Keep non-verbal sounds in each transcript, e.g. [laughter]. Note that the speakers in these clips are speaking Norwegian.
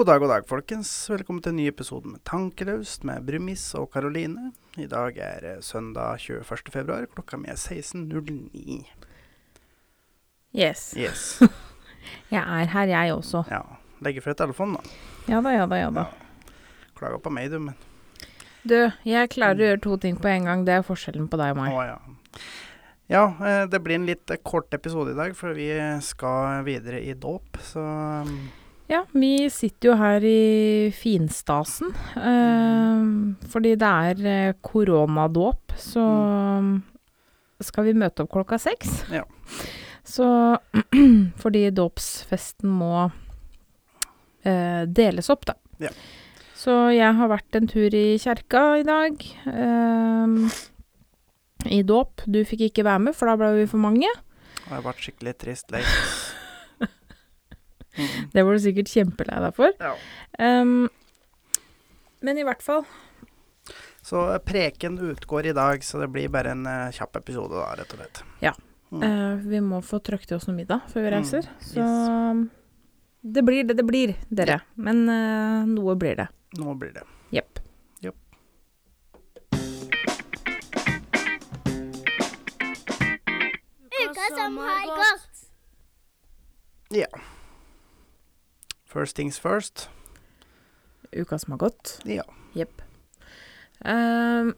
God dag, god dag, folkens. Velkommen til en ny episode med Tankelaust med Brumis og Karoline. I dag er det søndag 21. februar. Klokka mi er 16.09. Yes. Yes. [laughs] Jeg er her, jeg også. Ja. Legger fra telefonen, da. Ja da, ja da, ja da. Klager på meg, du, men Du, jeg klarer å gjøre to ting på en gang. Det er forskjellen på deg og meg. Å ja. Ja, eh, det blir en litt eh, kort episode i dag, for vi skal videre i dåp, så um, Ja, vi sitter jo her i finstasen. eh, fordi det er eh, koronadåp, så skal vi møte opp klokka seks. Ja. Så [clears throat] fordi dåpsfesten må eh, deles opp, da. Ja. Så jeg har vært en tur i kjerka i dag. I dåp. Du fikk ikke være med, for da ble vi for mange. det har vært skikkelig trist lek. Mm. Det var du sikkert kjempelei deg for. Ja. Um, men i hvert fall Så eh, preken utgår i dag, så det blir bare en uh, kjapp episode, da, rett og slett. Ja. Mm. Uh, Vi må få trøkt i oss noe middag før vi Mm, reiser. Så yes. det blir det det blir, dere. Men uh, noe blir det. Nå blir det. Jepp. Jepp. Uka som har gått. Ja. First things first. Uka som har gått. Ja. Jepp. Ehm,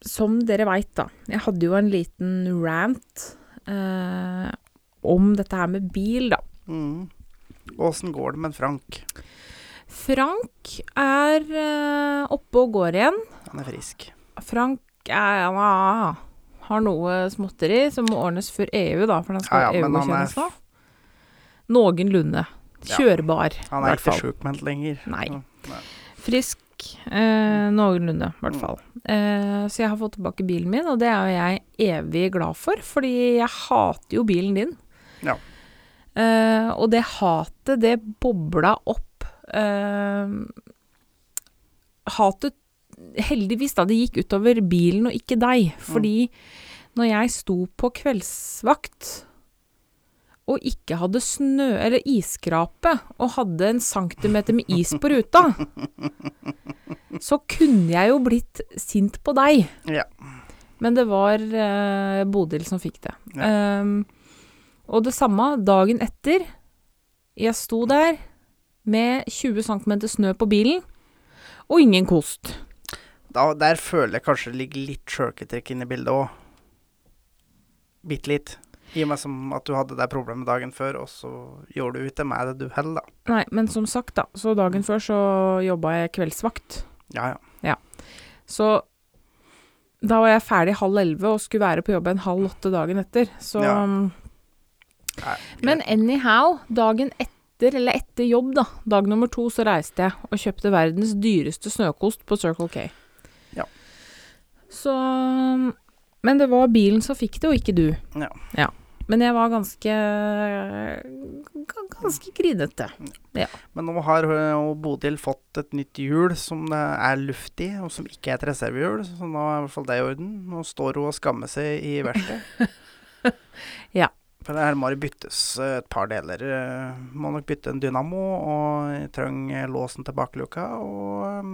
som dere veit, da. Jeg hadde jo en liten rant uh, om dette her med bil, da. Mm. Åssen går det med Frank? Frank er uh, oppe og går igjen. Han er frisk. Frank er, han har- noe småtteri som må ordnes før EU, da, for den skal Ja, ja, EU-godkjennes nå. Noenlunde. Kjørbar, Han er ikke sjukmeldt lenger. Nei. Nei. Frisk. Eh, noenlunde, i hvert Mm. fall. Eh, så jeg har fått tilbake bilen min, og det er jo jeg evig glad for, fordi jeg hater jo bilen din. Ja. Eh, og det hatet, det bobla opp. Eh, hatet Heldigvis, da, det gikk utover bilen og ikke deg. Fordi når jeg sto på kveldsvakt og ikke hadde snø eller isskrape, og hadde en centimeter med is på ruta, så kunne jeg jo blitt sint på deg. Ja. Men det var eh, Bodil som fikk det. Ja. Um, og det samme dagen etter. Jeg sto der med 20 cm snø på bilen, og ingen kost. Da, der føler jeg kanskje det ligger litt sjølkritikk inne i bildet òg. Bitte litt. I og med som at du hadde det problemet dagen før, og så gjorde du ikke med det du heller, da. Nei, men som sagt, da. Så dagen før så jobba jeg kveldsvakt. Ja, ja. ja. Så da var jeg ferdig halv elleve og skulle være på jobb en halv åtte dagen etter. Så Ja. Nei, Men anyhow, dagen etter, eller etter jobb, da, dag nummer to, så reiste jeg og kjøpte verdens dyreste snøkost på Circle K. Ja. Så Men det var bilen som fikk det, og ikke du. Ja. Ja. Men jeg var ganske Ganske grinete. Men nå har Bodil fått et nytt hjul som er luft i, og som ikke er et reservehjul, så nå er i hvert fall det i orden. Nå står hun og skammer seg i verkstedet. [laughs] Ja. For det her må det byttes øh, et par deler. øh, Må nok bytte en dynamo, og jeg trenger låsen til bakluka, og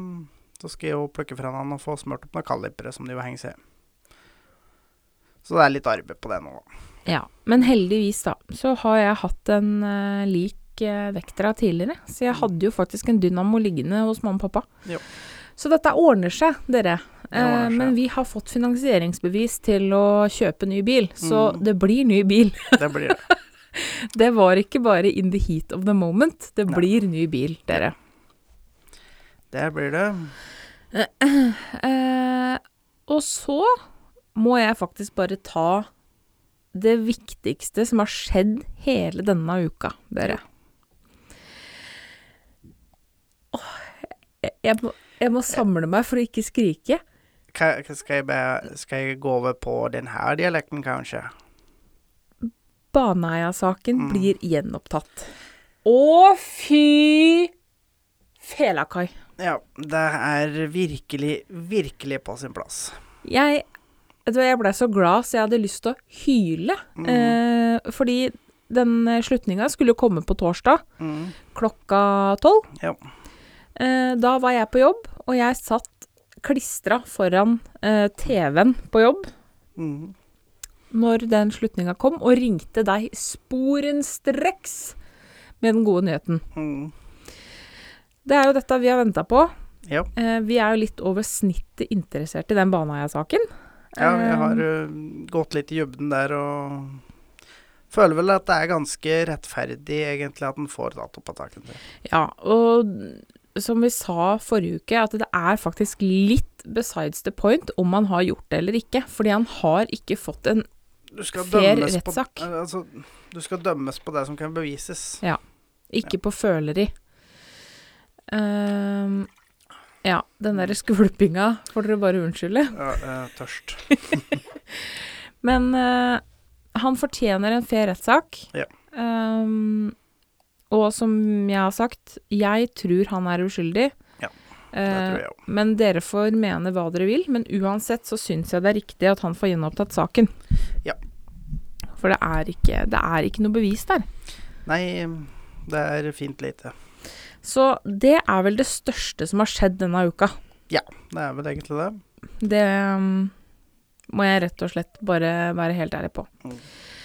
så skal jeg jo plukke fra den og få smurt opp noen kalipere som de vil henge seg i. Så det er litt arbeid på det nå. da. Ja. Men heldigvis, da, så har jeg hatt en uh, lik uh, vektra tidligere. Så jeg hadde jo faktisk en Dynamo liggende hos mamma og pappa. Jo. Så dette ordner seg, dere. Det ordner Eh, seg. men vi har fått finansieringsbevis til å kjøpe ny bil, så Mm. det blir ny bil. [laughs] Det blir det. Det var ikke bare in the heat of the moment. Det Nei. blir ny bil, dere. Det blir det. Eh, [clears throat] og så må jeg faktisk bare ta det viktigste som har skjedd hele denne uka, dere. Åh, jeg, jeg, må, jeg må samle meg for å ikke skrike. Ka- ka- Skal jeg, bare, skal jeg gå over på denne dialekten, kanskje? Baneheia-saken Mm. blir gjenopptatt. Å, fy felakai. Ja, det er virkelig, virkelig på sin plass. Jeg, jeg ble så glad så jeg hadde lyst til å hyle. Mm. Eh, fordi den eh, slutninga skulle jo komme på torsdag Mm. klokka tolv. Ja. Eh, da var jeg på jobb, og jeg satt klistra foran eh, TV-en på jobb Mm. når den slutninga kom, og ringte deg sporenstreks med den gode nyheten. Mm. Det er jo dette vi har venta på. Ja. Eh, vi er jo litt over snittet interessert i den Baneheia-saken. Ja, jeg har Eh, uh, gått litt i dybden der og føler vel at det er ganske rettferdig egentlig at en får dato på taket. sin. Ja, og som vi sa forrige uke, at det er faktisk litt besides the point om man har gjort det eller ikke. Fordi han har ikke fått en Fair rettssak. eh, Altså, du skal dømmes på det som kan bevises. Ja. Ikke på føleri. Ehm, ja, den derre skvulpinga får dere bare unnskylde. Ja, jeg er tørst. [laughs] Men uh, han fortjener en fair rettssak. Ja. Um, og som jeg har sagt, jeg tror han er uskyldig. Ja, Det Eh, tror jeg òg. men dere får mene hva dere vil. Men uansett så syns jeg det er riktig at han får gjenopptatt saken. Ja. For det er ikke, det er ikke noe bevis der. Nei, det er fint lite. Så det er vel det største som har skjedd denne uka. Ja, Det er vel egentlig det. Det um, må jeg rett og slett bare være helt ærlig på.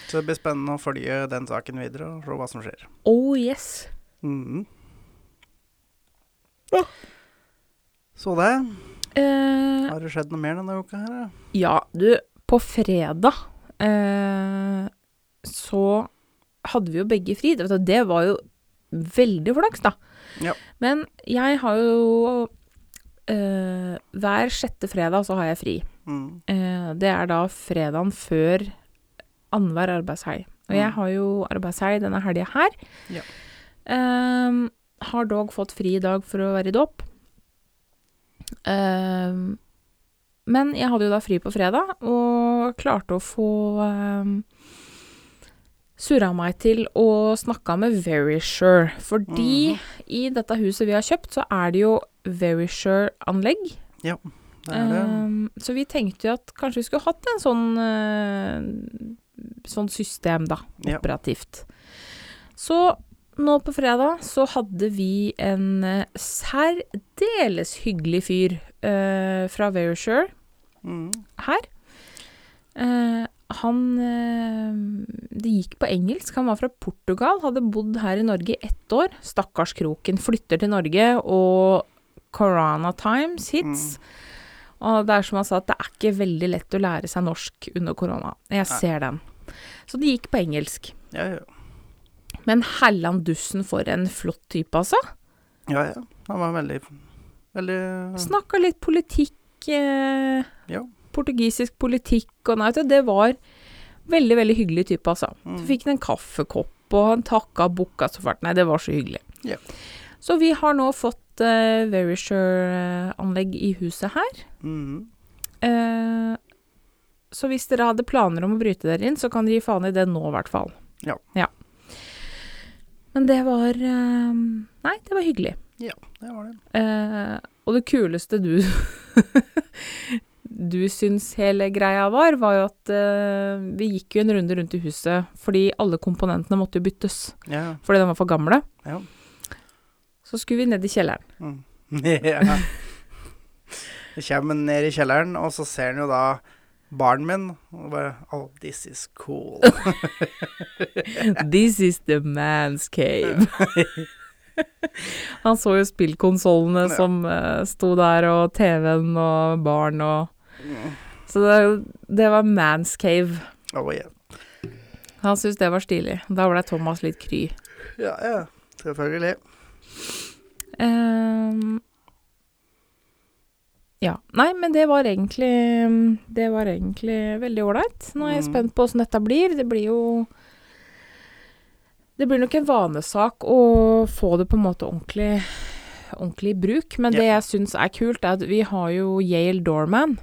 Så det blir spennende å følge den saken videre og se hva som skjer. Oh yes. Mhm. Så det. Eh, Har det skjedd noe mer denne uka her? ja, du, på fredag eh, så hadde vi jo begge fri. Det, det var jo veldig flaks, da. Ja. Men jeg har jo øh, Hver sjette fredag så har jeg fri. Mm. Eh, det er da fredagen før annenhver arbeidshelg. Og jeg Mm. har jo arbeidshelg denne helga her. Ja. Ehm, har dog fått fri i dag for å være i dåp. Ehm, men jeg hadde jo da fri på fredag, og klarte å få um, surra meg til å snakke med Verisure. Fordi i dette huset vi har kjøpt, så er det jo Verisure-anlegg. Det er det. Ehm, så vi tenkte jo at kanskje vi skulle hatt en sånn uh, sånn system, da, Ja. operativt. Så nå på fredag så hadde vi en uh, særdeles hyggelig fyr uh, fra Verisure Mm. her. Eh, han eh, Det gikk på engelsk. Han var fra Portugal, hadde bodd her i Norge i ett år. Stakkars kroken. Flytter til Norge, og Corona Times hits. Og det er som han sa, at det er ikke veldig lett å lære seg norsk under korona. Jeg Nei. ser den. Så det gikk på engelsk. Ja, ja. Men hellan dussen for en flott type, altså. ja, ja. Han var veldig Veldig Snakka litt politikk. Eh, Ja. Portugisisk politikk og nei, det var veldig, veldig hyggelig type, altså. Mm. Så fikk han en kaffekopp, og han takka bukka så fælt. Nei, det var så hyggelig. Ja. Så vi har nå fått uh, Verisure-anlegg i huset her. Mm. Uh, så hvis dere hadde planer om å bryte dere inn, så kan dere gi faen i det nå, i hvert fall. Ja. Men det var uh, Nei, det var hyggelig. Ja, det var det. Uh, og det kuleste du [laughs] Du syns hele greia var, var jo at eh, vi gikk jo en runde rundt i huset fordi alle komponentene måtte jo byttes Ja. fordi de var for gamle. Ja. Så skulle vi ned i kjelleren. Mm. [laughs] ja. Jeg kommer ned i kjelleren, og så ser han jo da barnet min, og bare Oh, this is cool. [laughs] This is the man's cave. [laughs] Han så jo spillkonsollene Ja. som uh, sto der, og TV-en og barn og Så det, det var man's cave. Oh, yeah. Han syntes det var stilig. Da ble Thomas litt kry. Ja, ja. Selvfølgelig. Um, ja. Nei, men det var egentlig Det var egentlig veldig ålreit. Nå er jeg Mm. spent på åssen dette blir. Det blir jo Det blir nok en vanesak å få det på en måte ordentlig ordentlig i bruk. Men det jeg syns er kult, er at vi har jo Yale Doorman.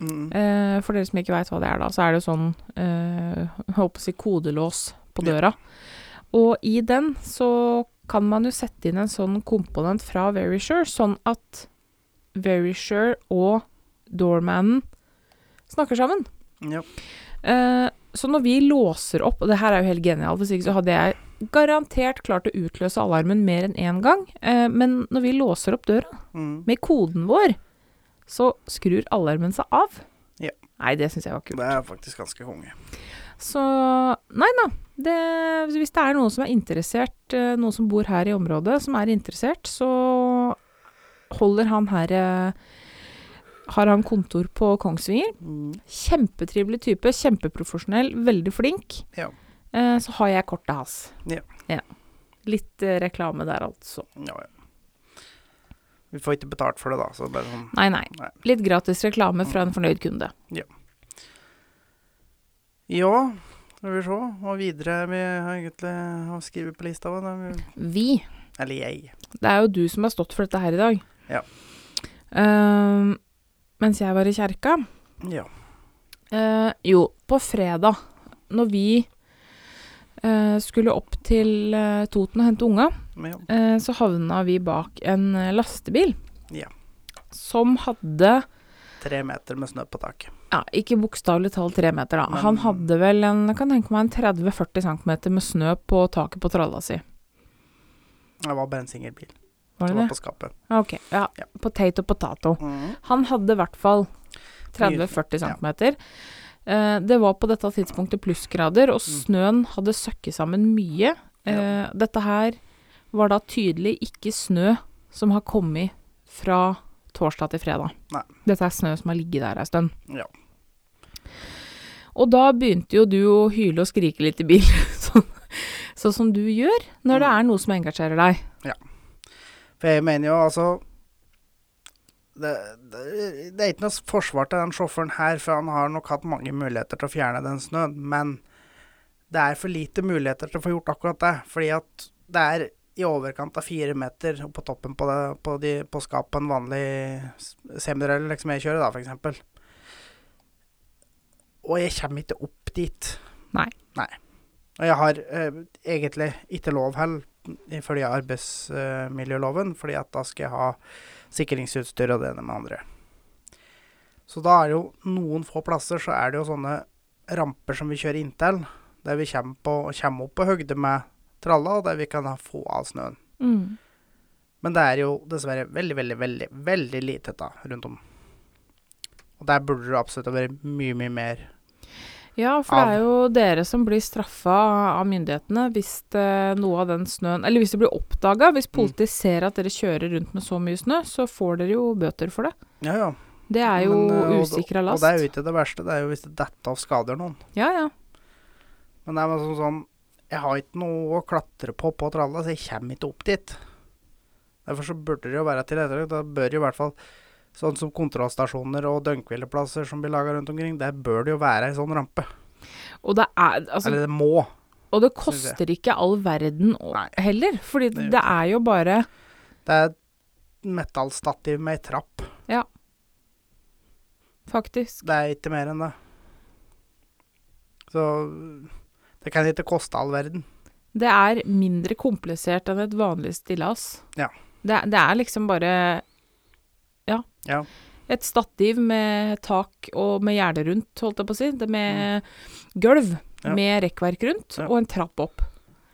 Mm. Eh, for dere som ikke veit hva det er, da, så er det sånn eh, håper å si kodelås på Ja. døra. Og i den så kan man jo sette inn en sånn komponent fra Verisure, sånn at Verisure og doormanen snakker sammen. Ja. Eh, så når vi låser opp, og det her er jo helt genialt, hvis ikke så hadde jeg garantert klart å utløse alarmen mer enn én gang, eh, men når vi låser opp døra Mm. med koden vår, så skrur alarmen seg av. Ja. Nei, det syns jeg var kult. Det er faktisk ganske konge. Så nei da. Det, hvis det er noen som er interessert, eh, noen som bor her i området som er interessert, så holder han her eh, Har han kontor på Kongsvinger. Mm. Kjempetrivelig type, kjempeprofesjonell, veldig flink. Ja. Eh, så har jeg kortet hans. Ja. Litt eh, reklame der, altså. Ja, ja. Vi får ikke betalt for det, da, så bare sånn Nei, nei. Nei. Litt gratis reklame fra en fornøyd kunde. Ja, Ja, skal vi se. Og videre vi har egentlig har skrevet på lista. Vi- Vi Eller jeg. Det er jo du som har stått for dette her i dag. Ja. Uh, mens jeg var i kjerka. Ja. Uh, jo, på fredag, når vi skulle opp til eh, Toten og hente unga, ja. eh, så havna vi bak en eh, lastebil. Ja. Som hadde Tre meter med snø på taket. ja, ikke bokstavelig talt tre meter, da. Men- Han hadde vel en, kan tenke meg en 30-40 cm med snø på taket på tralla si. Det var bare en singelbil Var som det var på skapet. Ok, ja. Ja. Potato potato. Mm. Han hadde i hvert fall 30-40 cm. Eh, det var på dette tidspunktet plussgrader, og Mm. snøen hadde søkket sammen mye. Ja. Dette her var da tydelig ikke snø som har kommet fra torsdag til fredag. Nei. Dette er snø som har ligget der ei stund. Ja. Og da begynte jo du å hyle og skrike litt i bil, [laughs] sånn, sånn som du gjør når det Mm. er noe som engasjerer deg. Ja. For jeg mener jo altså det, det, det er ikke noe forsvar til den sjåføren her, for han har nok hatt mange muligheter til å fjerne den snøen, men det er for lite muligheter til å få gjort akkurat det. Fordi at det er i overkant av fire meter på toppen på, det, på, de, på skapet på en vanlig s- semidrell liksom jeg kjører, da, eksempel. Og jeg kommer ikke opp dit. Nei. Nei. Og jeg har eh, egentlig ikke lov heller, ifølge arbeidsmiljøloven, fordi at da skal jeg ha sikringsutstyr og det ene med andre. Så da er det jo noen få plasser så er det jo sånne ramper som vi kjører inntil, der vi kommer, på, kommer opp på høgde med tralla, og der vi kan få av snøen. Mm. Men det er jo dessverre veldig, veldig, veldig veldig lite da, rundt om. Og der burde det absolutt vært mye, mye mer. Ja, for det er jo dere som blir straffa av myndighetene hvis det, noe av den snøen Eller hvis det blir oppdaga. Hvis politiet ser at dere kjører rundt med så mye snø, så får dere jo bøter for det. Ja, ja. Det er jo Men, eh, og- usikra Og det er jo ikke det verste, det er jo hvis det detter av skader noen. Ja, ja. Men det er sånn, sånn Jeg har ikke noe å klatre på på tralla, så jeg kommer ikke opp dit. Derfor så burde det jo være til tilrettelagt. Da bør jo i hvert fall sånn som kontrollstasjoner og døgnhvileplasser som blir laga rundt omkring, der bør det jo være ei sånn rampe. Og det er altså Eller det må. Og det koster ikke all verden Nei. heller. Fordi Det det er jo bare Det er et metallstativ med ei trapp. Ja. Faktisk. Det er ikke mer enn det. Så det kan ikke koste all verden. Det er mindre komplisert enn et vanlig stillas. Ja. Det, det er liksom bare Ja. et stativ med tak og med gjerde rundt, holdt jeg på å si. Det med gulv Mm. Ja. med rekkverk rundt, Ja. og en trapp opp.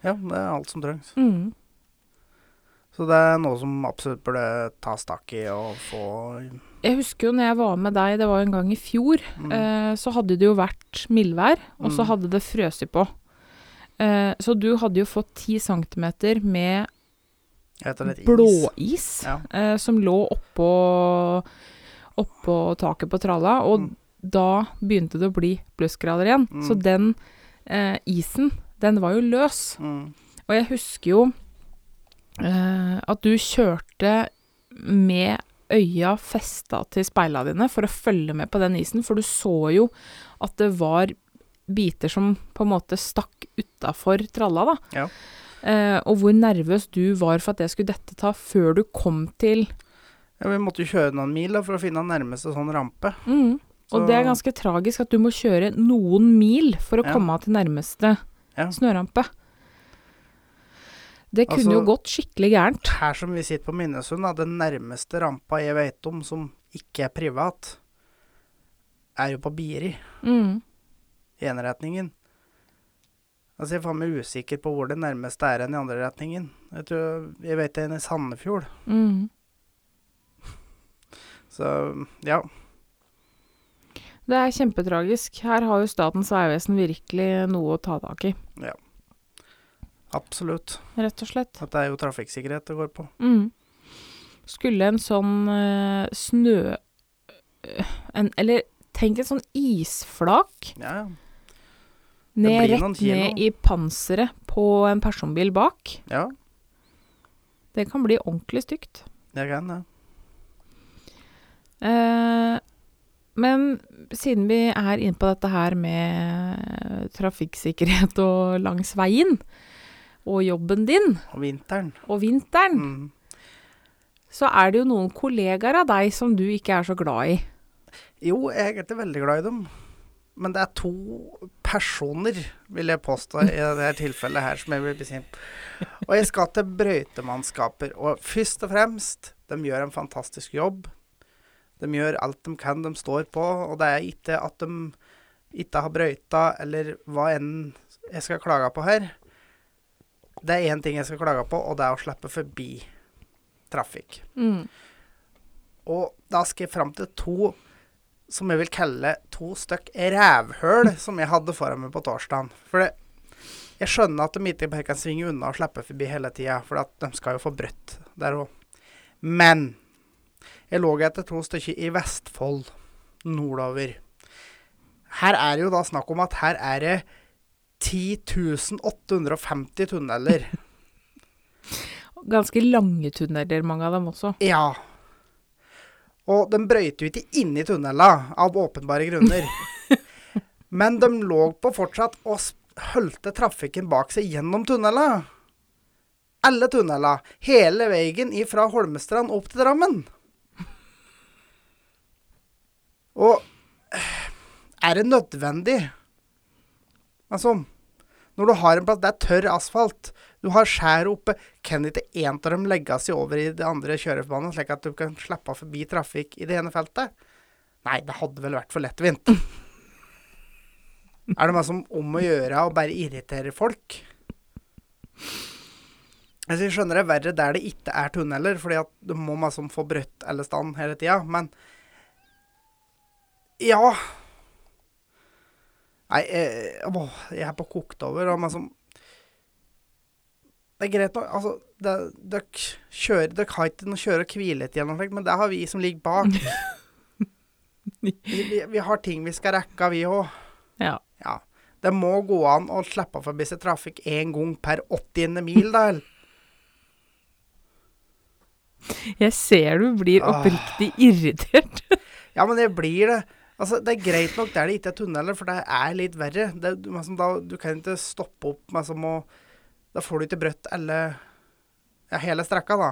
Ja, det er alt som trengs. Mm. Så det er noe som absolutt burde tas tak i og få Jeg husker jo når jeg var med deg, det var en gang i fjor, mm, eh, så hadde det jo vært mildvær, og så Mm. hadde det frøst på. Eh, så du hadde jo fått ti centimeter med Jeg heter litt is. Blåis Ja. eh, som lå oppå, oppå taket på tralla, og Mm. da begynte det å bli plussgrader igjen. Mm. Så den eh, isen, den var jo løs. Mm. Og jeg husker jo eh, at du kjørte med øya festa til speila dine for å følge med på den isen, for du så jo at det var biter som på en måte stakk utafor tralla, da. Ja. Eh, og hvor nervøs du var for at det skulle dette ta før du kom til Ja, vi måtte jo kjøre noen mil da, for å finne den nærmeste sånn rampe. mm. Og Så- det er ganske tragisk at du må kjøre noen mil for å Ja. komme til nærmeste Ja. snørampe. Det kunne Altså- jo gått skikkelig gærent. Her som vi sitter på Minnesund, da, den nærmeste rampa jeg vet om som ikke er privat, er jo på Biri. Mm. i ene retningen. Altså, jeg er faen meg usikker på hvor det nærmeste er enn i andre retningen. Jeg, tror, jeg vet det er en i Sandefjord. Mm. [laughs] Så ja. Det er kjempetragisk. Her har jo Statens vegvesen virkelig noe å ta tak i, Ja. Absolutt. rett og slett. At det er jo trafikksikkerhet det går på. Mm. Skulle en sånn uh, snø... Uh, En, eller tenk en sånn isflak Ja, ja. Ned, rett ned i panseret på en personbil bak. Ja, Det kan bli ordentlig stygt. det kan det. Eh, men siden vi er inne på dette her med trafikksikkerhet og langs veien, og jobben din, Og vinteren. og vinteren, Mm. så er det jo noen kollegaer av deg som du ikke er så glad i. Jo, jeg er egentlig veldig glad i dem. Men det er to personer, vil jeg påstå, i dette tilfellet her, som jeg vil bli sint på. Og jeg skal til brøytemannskaper. Og først og fremst, de gjør en fantastisk jobb. De gjør alt de kan, de står på. Og det er ikke at de ikke har brøyta, eller hva enn jeg skal klage på her. Det er én ting jeg skal klage på, og det er å slippe forbi trafikk. Mm. Og da skal jeg fram til to som jeg vil kalle to stykk rævhøl som jeg hadde foran meg på torsdagen. For det, jeg skjønner at de ikke bare kan svinge unna og slippe forbi hele tida, for at de skal jo få brøtt der òg. Men jeg lå etter to stykker i Vestfold, nordover. Her er det jo da snakk om at her er det 10.850 tunneler. Ganske lange tunneler, mange av dem også. Ja. Og de brøyter jo ikke inni tunnela, av åpenbare grunner. [laughs] Men de lå på fortsatt og holdt trafikken bak seg gjennom tunnela. Alle tunnela. Hele veien fra Holmestrand opp til Drammen. Og er det nødvendig? Altså Når du har en plass Det er tørr asfalt. Du har skjær oppe. Kan ikke én av dem legge seg over i det andre kjørebanen, slik at du kan slippe forbi trafikk i det ene feltet? Nei, det hadde vel vært for lettvint. er det meg som om å gjøre å bare irritere folk? Altså, jeg skjønner det er verre der det ikke er tunneler, fordi at du må liksom få brøtt alle stand hele tida, men Ja. Nei, jeg, å, jeg er på kokt over, og liksom Det er greit nok, altså Dere kjører Dere har ikke noe kjøre- og hviletid noe slikt, men det har vi som ligger bak. [laughs] Vi, vi, vi har ting vi skal rekke, vi òg. Ja. Ja. Det må gå an å slippe forbi seg trafikk én gang per 80. mil, da. Jeg ser du blir Ah. oppriktig irritert. [laughs] Ja, men det blir det. Altså, Det er greit nok der det ikke er tunneler, for det er litt verre. Det, liksom, da, du kan ikke stoppe opp med som å Da får du ikke brøtt alle ja, hele strekka, da.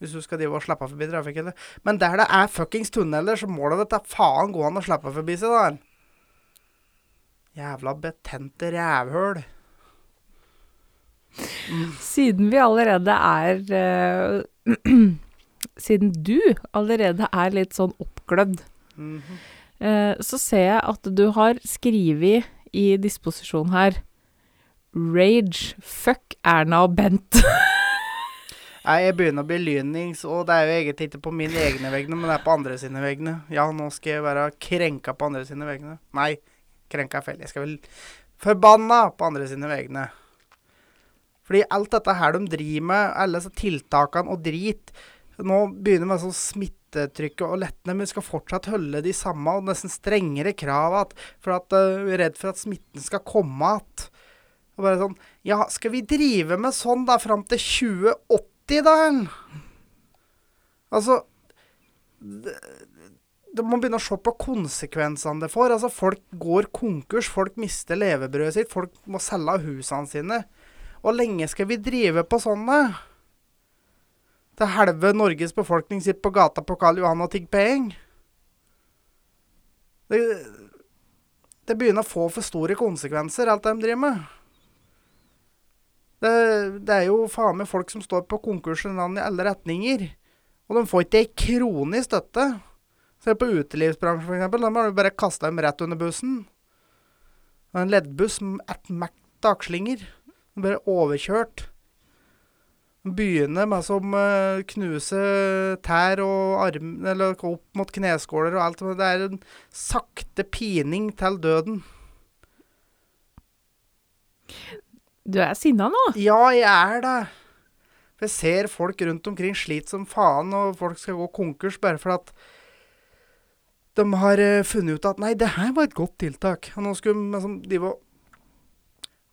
Hvis du skal drive og slippe forbi trafikken. Men der det er fuckings tunneler, så må det da faen gå an å slippe forbi seg, da. Jævla betente rævhøl. Siden vi allerede er uh, [clears throat] Siden du allerede er litt sånn oppglødd, Mm eh, så ser jeg at du har skrevet i disposisjon her Rage. Fuck Erna og Bent. [laughs] Nei, jeg begynner å bli lynings, og det er jo egentlig ikke på mine egne vegne, men det er på andre sine vegne. Ja, nå skal jeg være krenka på andre sine vegne. Nei, krenka er feil. Jeg skal vel forbanna på andre sine vegne. Fordi alt dette her de driver med, alle disse tiltakene og drit Nå begynner med sånn og lette ned, men skal fortsatt holde de samme og nesten strengere krav for at uh, vi er redd for at smitten skal komme igjen. Og bare sånn Ja, skal vi drive med sånn da fram til 2080, da? Altså det, det må begynne å se på konsekvensene det får. Altså, folk går konkurs, folk mister levebrødet sitt, folk må selge husene sine. Hvor lenge skal vi drive på sånn, da? Til halve Norges befolkning sitter på gata på Karl Johan og tigger penger? Det, det begynner å få for store konsekvenser, alt det de driver med. Det, det er jo faen meg folk som står på konkursen i alle retninger. Og de får ikke ei krone i støtte. Se på utelivsbransjen, eksempel. Da må du bare kaste dem rett under bussen. En leddbuss med ett mekk akslinger. Bare overkjørt. Begynner med som uh, knuse tær og arm Eller opp mot kneskåler og alt. Men det er en sakte pining til døden. Du er sinna nå? Ja, jeg er det. For jeg ser folk rundt omkring sliter som faen, og folk skal gå konkurs bare for at de har eh, funnet ut at nei, det her var et godt tiltak. Og nå skulle de liksom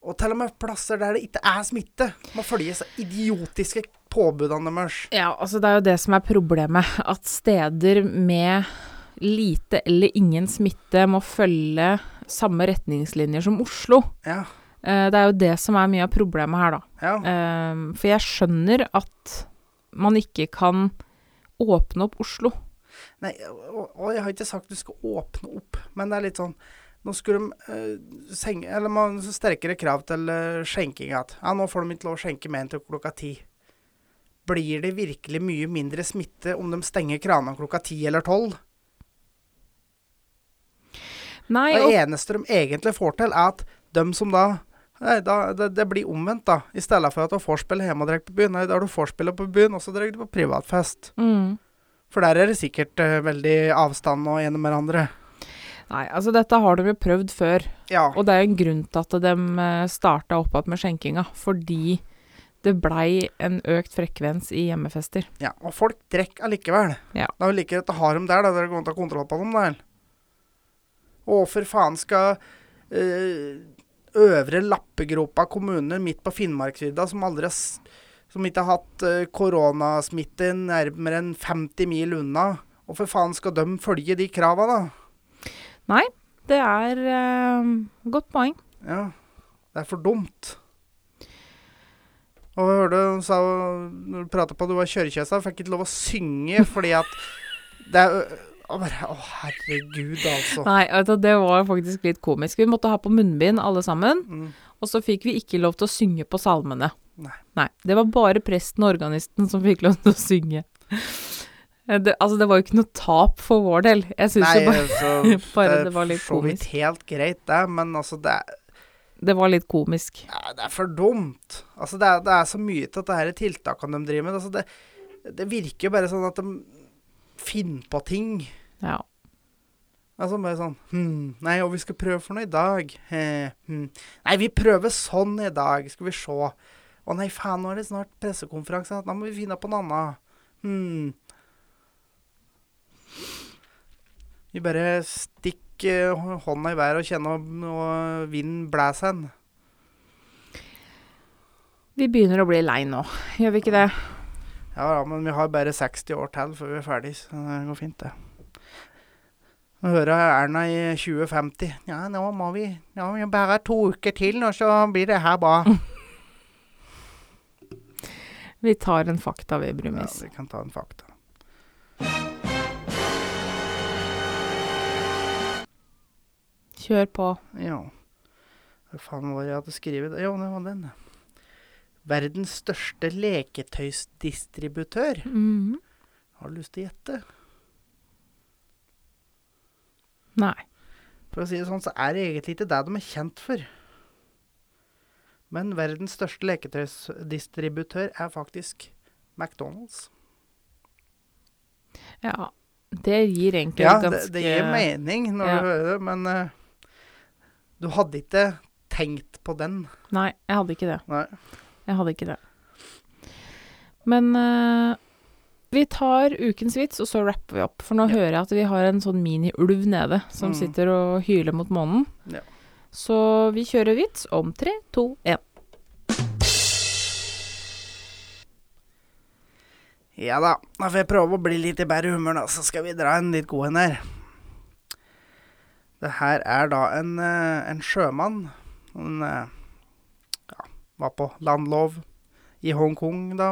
og til og med plasser der det ikke er smitte, må følge så idiotiske påbudene deres. Ja, altså det er jo det som er problemet. At steder med lite eller ingen smitte må følge samme retningslinjer som Oslo. Ja. Eh, det er jo det som er mye av problemet her, da. Ja. Eh, for jeg skjønner at man ikke kan åpne opp Oslo. Nei, og, og jeg har ikke sagt du skal åpne opp, men det er litt sånn Nå skulle de uh, senge, eller man, sterkere krav til uh, skjenking igjen. Ja, nå får de ikke lov å skjenke mer enn til klokka ti. Blir det virkelig mye mindre smitte om de stenger kranene klokka ti eller tolv? Nei, Det eneste de egentlig får til, er at de som da Nei, da, det, det blir omvendt, da. I stedet for at du får spille hjemme og drikke på byen. Nei, da har du vorspielet på byen, og så drikker du på privatfest. mm. For der er det sikkert uh, veldig avstand og ene med hverandre. Nei, altså dette har de jo prøvd før. Ja. Og det er jo en grunn til at de starta opp igjen med skjenkinga. Fordi det blei en økt frekvens i hjemmefester. ja. Og folk drikker allikevel. Ja. Det er jo like greit å ha dem der, da. Dere kan ta kontroll på dem, der. Og hvorfor faen skal øh, Øvre Lappegropa kommune midt på Finnmarksvidda, som aldri har Som ikke har hatt eh, koronasmitte nærmere enn 50 mil unna Hvorfor faen skal de følge de krava, da? Nei, det er eh, godt poeng. Ja. Det er for dumt. Og jeg hørte hun sa når du prata på at du var kjørekjøsa, fikk ikke lov å synge fordi at det er å bare, Å, herregud, altså. Nei, altså, det var faktisk litt komisk. Vi måtte ha på munnbind alle sammen. Mm. Og så fikk vi ikke lov til å synge på salmene. Nei. Det var bare presten og organisten som fikk lov til å synge. Eh, Det, altså, det var jo ikke noe tap for vår del. Jeg syns jo bare så, [laughs] bare det det var litt komisk. Det er helt greit, det, men altså, det det var litt komisk. ja, det er for dumt. Altså, det er, det er så mye til dette her tiltakene de driver med. Altså, det, det virker jo bare sånn at de finner på ting. Ja. Altså bare sånn hm, Nei, og vi skal prøve for noe i dag. He, hm. Nei, vi prøver sånn i dag, skal vi se. Å nei, faen, nå er det snart pressekonferanse. Da må vi finne på noe annet. Hm. Vi bare stikker eh, hånda i været og kjenner og vinden blæser en. Vi begynner å bli lei nå, gjør vi ikke det? Ja, ja, men vi har bare 60 år til før vi er ferdig, så det går fint, det. Nå hører jeg Erna i 2050. Ja, nå må vi ja, vi har bare to uker til, og så blir det her bra. [laughs] Vi tar en fakta ved Ja, vi kan ta en fakta. Kjør på. Ja. Hva faen var det jeg hadde skrevet? Jo, det var den. Verdens største leketøysdistributør. Mhm. Har du lyst til å gjette? Nei. For å si det sånn, så er det egentlig ikke det de er kjent for. Men verdens største leketøysdistributør er faktisk McDonald's. Ja. Det gir egentlig Ja, et det, det gir mening når Ja. du hører det, men eh, du hadde ikke tenkt på den. Nei, jeg hadde ikke det. Nei. Jeg hadde ikke det. Men uh, vi tar ukens vits, og så rapper vi opp. For nå Ja. hører jeg at vi har en sånn mini-ulv nede som Mm. sitter og hyler mot månen. Ja. Så vi kjører vits om tre, to, én. Ja da, da får jeg prøve å bli litt i bedre humør, da, så skal vi dra en litt god en her. Det her er da en, eh, en sjømann. Han eh, ja, var på landlov i Hongkong, da.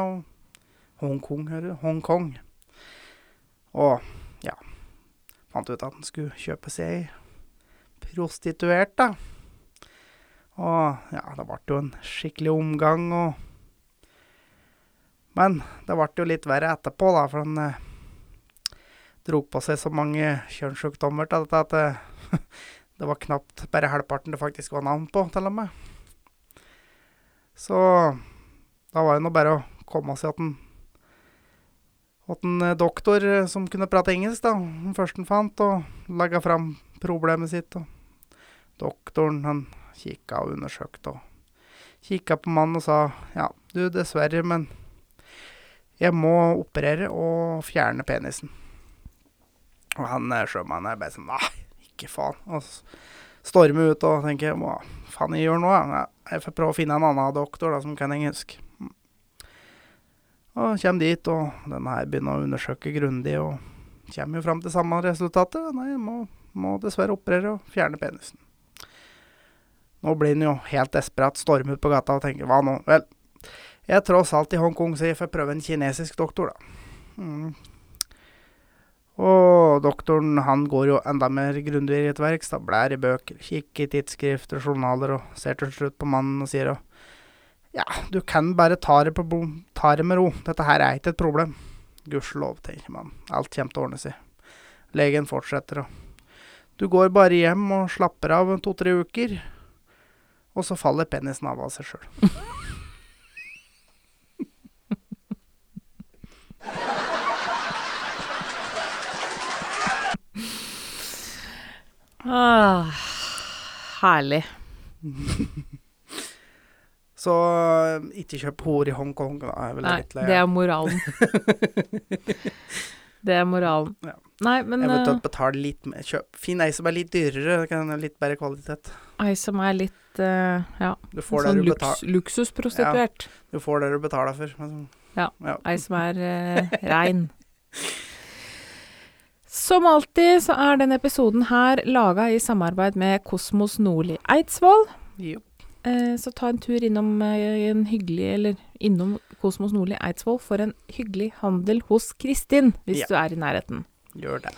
Hongkong, hører du? Hongkong. Og ja Fant ut at han skulle kjøpe seg prostituert, da. Og ja, det ble jo en skikkelig omgang, og Men det ble jo litt verre etterpå, da, for han eh, dro på seg så mange kjønnssykdommer til dette at eh, [laughs] Det var knapt bare halvparten det faktisk var navn på, til og med. Så da var det nå bare å komme seg at en en eh, doktor eh, som kunne prate engelsk, da, den første han fant, og legge fram problemet sitt. Og doktoren, han kikka og undersøkte og kikka på mannen og sa ja, du, dessverre, men jeg må operere og fjerne penisen. Og han eh, sjømannen er bare sånn Nei, ikke faen. Og storme ut og tenker hva faen jeg gjør nå? Jeg får prøve å finne en annen doktor da, som kan engelsk. Mm. Og kommer dit, og denne her begynner å undersøke grundig, og kommer jo fram til samme resultatet. Nei, må, må dessverre operere og fjerne penisen. Nå blir han jo helt desperat, stormer ut på gata og tenker hva nå? Vel, jeg er tross alt i Hongkong, så jeg får prøve en kinesisk doktor, da. Mm. Og doktoren han går jo enda mer grundigere til verks, da. Blær i bøker, kikker i tidsskrifter journaler, og ser til slutt på mannen og sier jo Ja, du kan bare ta det, på, ta det med ro. Dette her er ikke et problem. Gudskjelov, tenker man. Alt kommer til å ordne seg. Legen fortsetter og Du går bare hjem og slapper av to-tre uker, og så faller penisen av av seg sjøl. [laughs] Ah, herlig. [laughs] Så øh, ikke kjøp hår i Hongkong, da. Er vel Nei, litt det er moralen. [laughs] det er moralen. Ja. Nei, men Eventuelt betale litt mer. Kjøp. Finn ei som er litt dyrere, kan ha litt bedre kvalitet. ei som er litt uh, ja, Du får, sånn luks, luksusprostituert. luksusprostituert. du får det du betaler for. Ja. ja. Ei som er uh, rein. [laughs] Som alltid så er denne episoden her laga i samarbeid med Kosmos Nordli Eidsvoll. Jo. Eh, så ta en tur innom eh, en hyggelig, eller innom Kosmos Nordli Eidsvoll for en hyggelig handel hos Kristin, hvis Ja. du er i nærheten. Gjør det.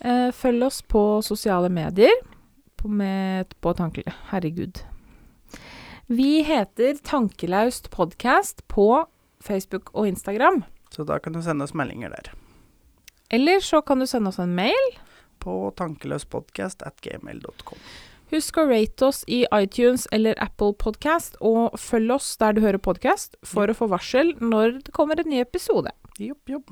Eh, følg oss på sosiale medier på, med, på tanke... Herregud. Vi heter Tankelaust podkast på Facebook og Instagram. Så da kan du sende oss meldinger der. Eller så kan du sende oss en mail. På tankeløspodkast at gmail.com. Husk å rate oss i iTunes eller Apple Podcast, og følg oss der du hører podkast for å få varsel når det kommer en ny episode. Jopp, jopp.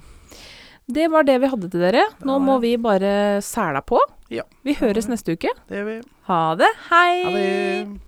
Det var det vi hadde til dere. Nå må vi bare sæla på. Ja. Vi høres neste uke. Det gjør vi. Ha det. Hei! Ha det.